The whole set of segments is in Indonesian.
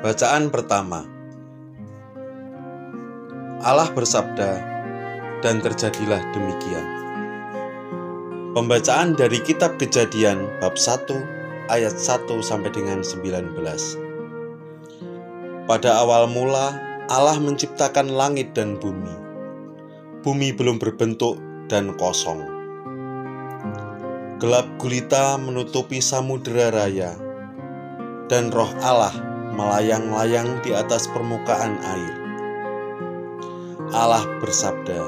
Bacaan pertama Allah bersabda, dan terjadilah demikian. Pembacaan dari kitab Kejadian bab 1 ayat 1 sampai dengan 19. Pada awal mula Allah menciptakan langit dan bumi. Bumi belum berbentuk dan kosong. Gelap gulita menutupi samudera raya, dan roh Allah melayang-layang di atas permukaan air. Allah bersabda,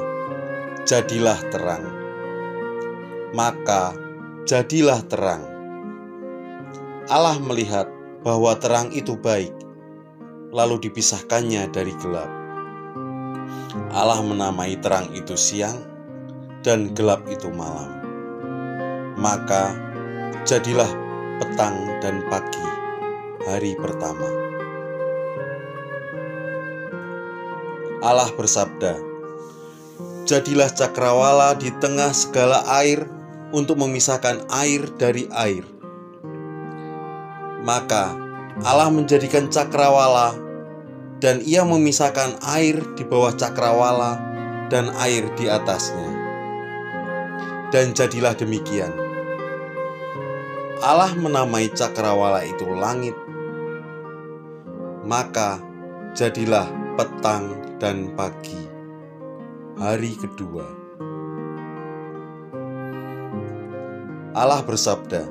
"Jadilah terang." Maka jadilah terang. Allah melihat bahwa terang itu baik, lalu dipisahkannya dari gelap. Allah menamai terang itu siang dan gelap itu malam. Maka jadilah petang dan pagi hari pertama. Allah bersabda, "Jadilah cakrawala di tengah segala air untuk memisahkan air dari air." Maka Allah menjadikan cakrawala dan ia memisahkan air di bawah cakrawala dan air di atasnya. Dan jadilah demikian. Allah menamai cakrawala itu langit. Maka jadilah petang dan pagi, hari kedua. Allah bersabda,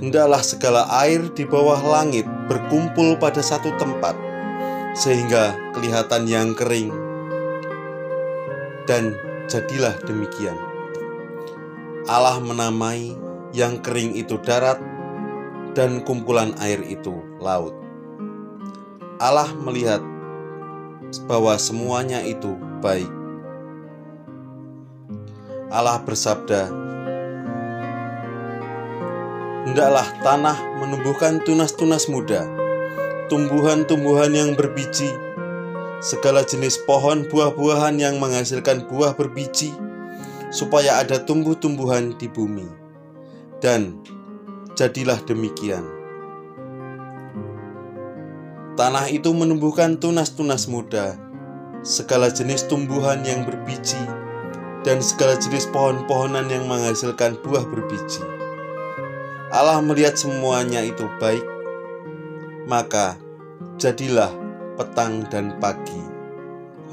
"Hendaklah segala air di bawah langit berkumpul pada satu tempat, sehingga kelihatan yang kering." Dan jadilah demikian. Allah menamai yang kering itu darat, dan kumpulan air itu laut. Allah melihat bahwa semuanya itu baik. Allah bersabda, "Hendaklah tanah menumbuhkan tunas-tunas muda, tumbuhan-tumbuhan yang berbiji, segala jenis pohon buah-buahan yang menghasilkan buah berbiji, supaya ada tumbuh-tumbuhan di bumi." Dan jadilah demikian. Tanah itu menumbuhkan tunas-tunas muda, segala jenis tumbuhan yang berbiji, dan segala jenis pohon-pohonan yang menghasilkan buah berbiji. Allah melihat semuanya itu baik, maka jadilah petang dan pagi,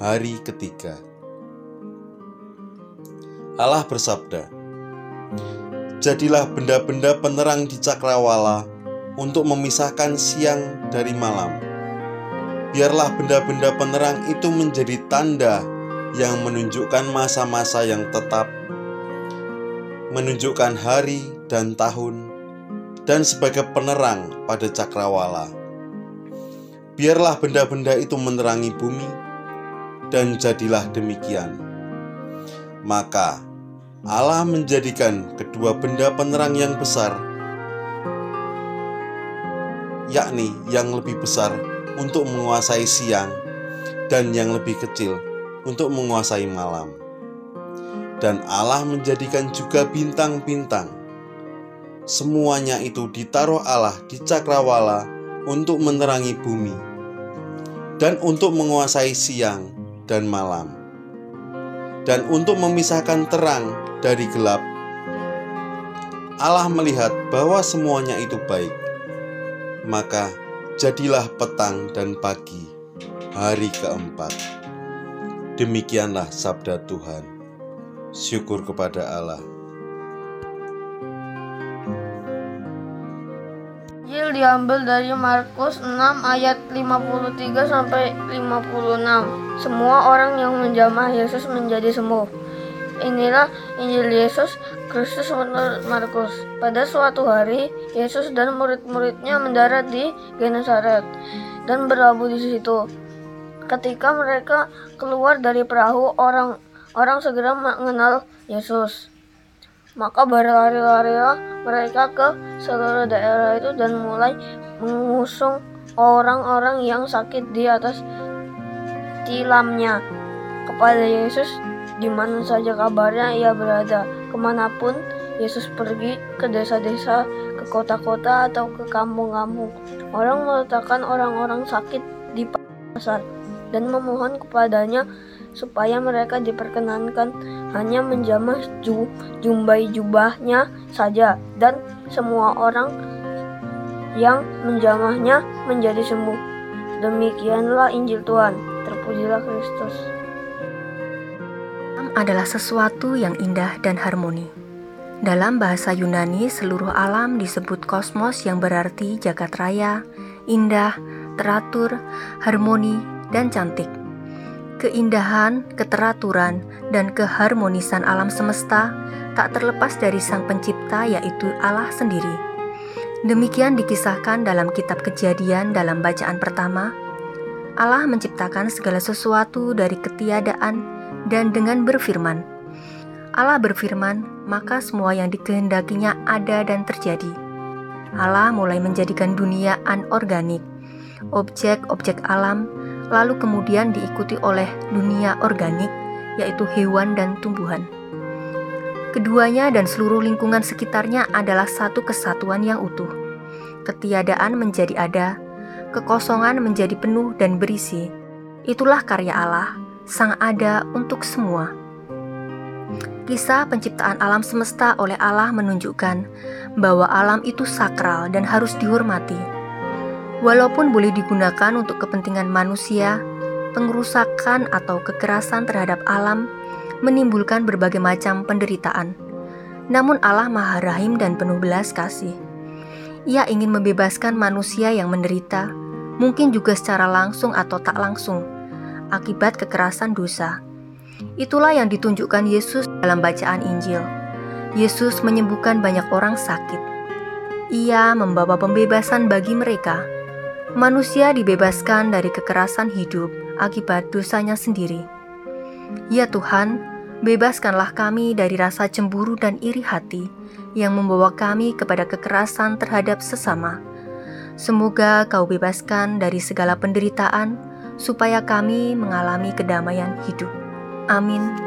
hari ketiga. Allah bersabda, "Jadilah benda-benda penerang di cakrawala untuk memisahkan siang dari malam." Biarlah benda-benda penerang itu menjadi tanda yang menunjukkan masa-masa yang tetap, menunjukkan hari dan tahun, dan sebagai penerang pada cakrawala. Biarlah benda-benda itu menerangi bumi, dan jadilah demikian. Maka Allah menjadikan kedua benda penerang yang besar, yakni yang lebih besar untuk menguasai siang dan yang lebih kecil untuk menguasai malam. Dan Allah menjadikan juga bintang-bintang. Semuanya itu ditaruh Allah di cakrawala untuk menerangi bumi dan untuk menguasai siang dan malam dan untuk memisahkan terang dari gelap. Allah melihat bahwa semuanya itu baik. Maka jadilah petang dan pagi, hari keempat. Demikianlah sabda Tuhan. Syukur kepada Allah. Injil diambil dari Markus 6 ayat 53 sampai 56. Semua orang yang menjamah Yesus menjadi sembuh. Inilah Injil Yesus Kristus menurut Markus. Pada suatu hari, Yesus dan murid-muridnya mendarat di Genesaret dan berlabuh di situ. Ketika mereka keluar dari perahu, orang-orang segera mengenal Yesus. Maka berlari-larilah mereka ke seluruh daerah itu dan mulai mengusung orang-orang yang sakit di atas tilamnya kepada Yesus di mana saja kabarnya ia berada, ke mana pun Yesus pergi ke desa-desa, ke kota-kota, atau ke kampung-kampung. Orang meletakkan orang-orang sakit di pasar dan memohon kepadanya supaya mereka diperkenankan hanya menjamah ju, jumbai jubahnya saja dan semua orang yang menjamahnya menjadi sembuh. Demikianlah Injil Tuhan. Terpujilah Kristus. Adalah sesuatu yang indah dan harmoni. Dalam bahasa Yunani, seluruh alam disebut kosmos yang berarti jagat raya, indah, teratur, harmoni, dan cantik. Keindahan, keteraturan, dan keharmonisan alam semesta tak terlepas dari Sang Pencipta, yaitu Allah sendiri. Demikian dikisahkan dalam Kitab Kejadian dalam bacaan pertama. Allah menciptakan segala sesuatu dari ketiadaan dan dengan berfirman, Allah berfirman, maka semua yang dikehendakinya ada dan terjadi. Allah mulai menjadikan dunia anorganik, objek-objek alam, lalu kemudian diikuti oleh dunia organik, yaitu hewan dan tumbuhan. Keduanya dan seluruh lingkungan sekitarnya adalah satu kesatuan yang utuh. Ketiadaan menjadi ada, kekosongan menjadi penuh dan berisi. Itulah karya Allah, Sang Ada untuk semua. Kisah penciptaan alam semesta oleh Allah menunjukkan bahwa alam itu sakral dan harus dihormati. Walaupun boleh digunakan untuk kepentingan manusia, pengerusakan atau kekerasan terhadap alam menimbulkan berbagai macam penderitaan. Namun Allah Maha Rahim dan penuh belas kasih. Ia ingin membebaskan manusia yang menderita, mungkin juga secara langsung atau tak langsung, akibat kekerasan dosa. Itulah yang ditunjukkan Yesus dalam bacaan Injil. Yesus menyembuhkan banyak orang sakit. Ia membawa pembebasan bagi mereka. Manusia dibebaskan dari kekerasan hidup akibat dosanya sendiri. Ya Tuhan, bebaskanlah kami dari rasa cemburu dan iri hati yang membawa kami kepada kekerasan terhadap sesama. Semoga Kau bebaskan dari segala penderitaan, supaya kami mengalami kedamaian hidup. Amin.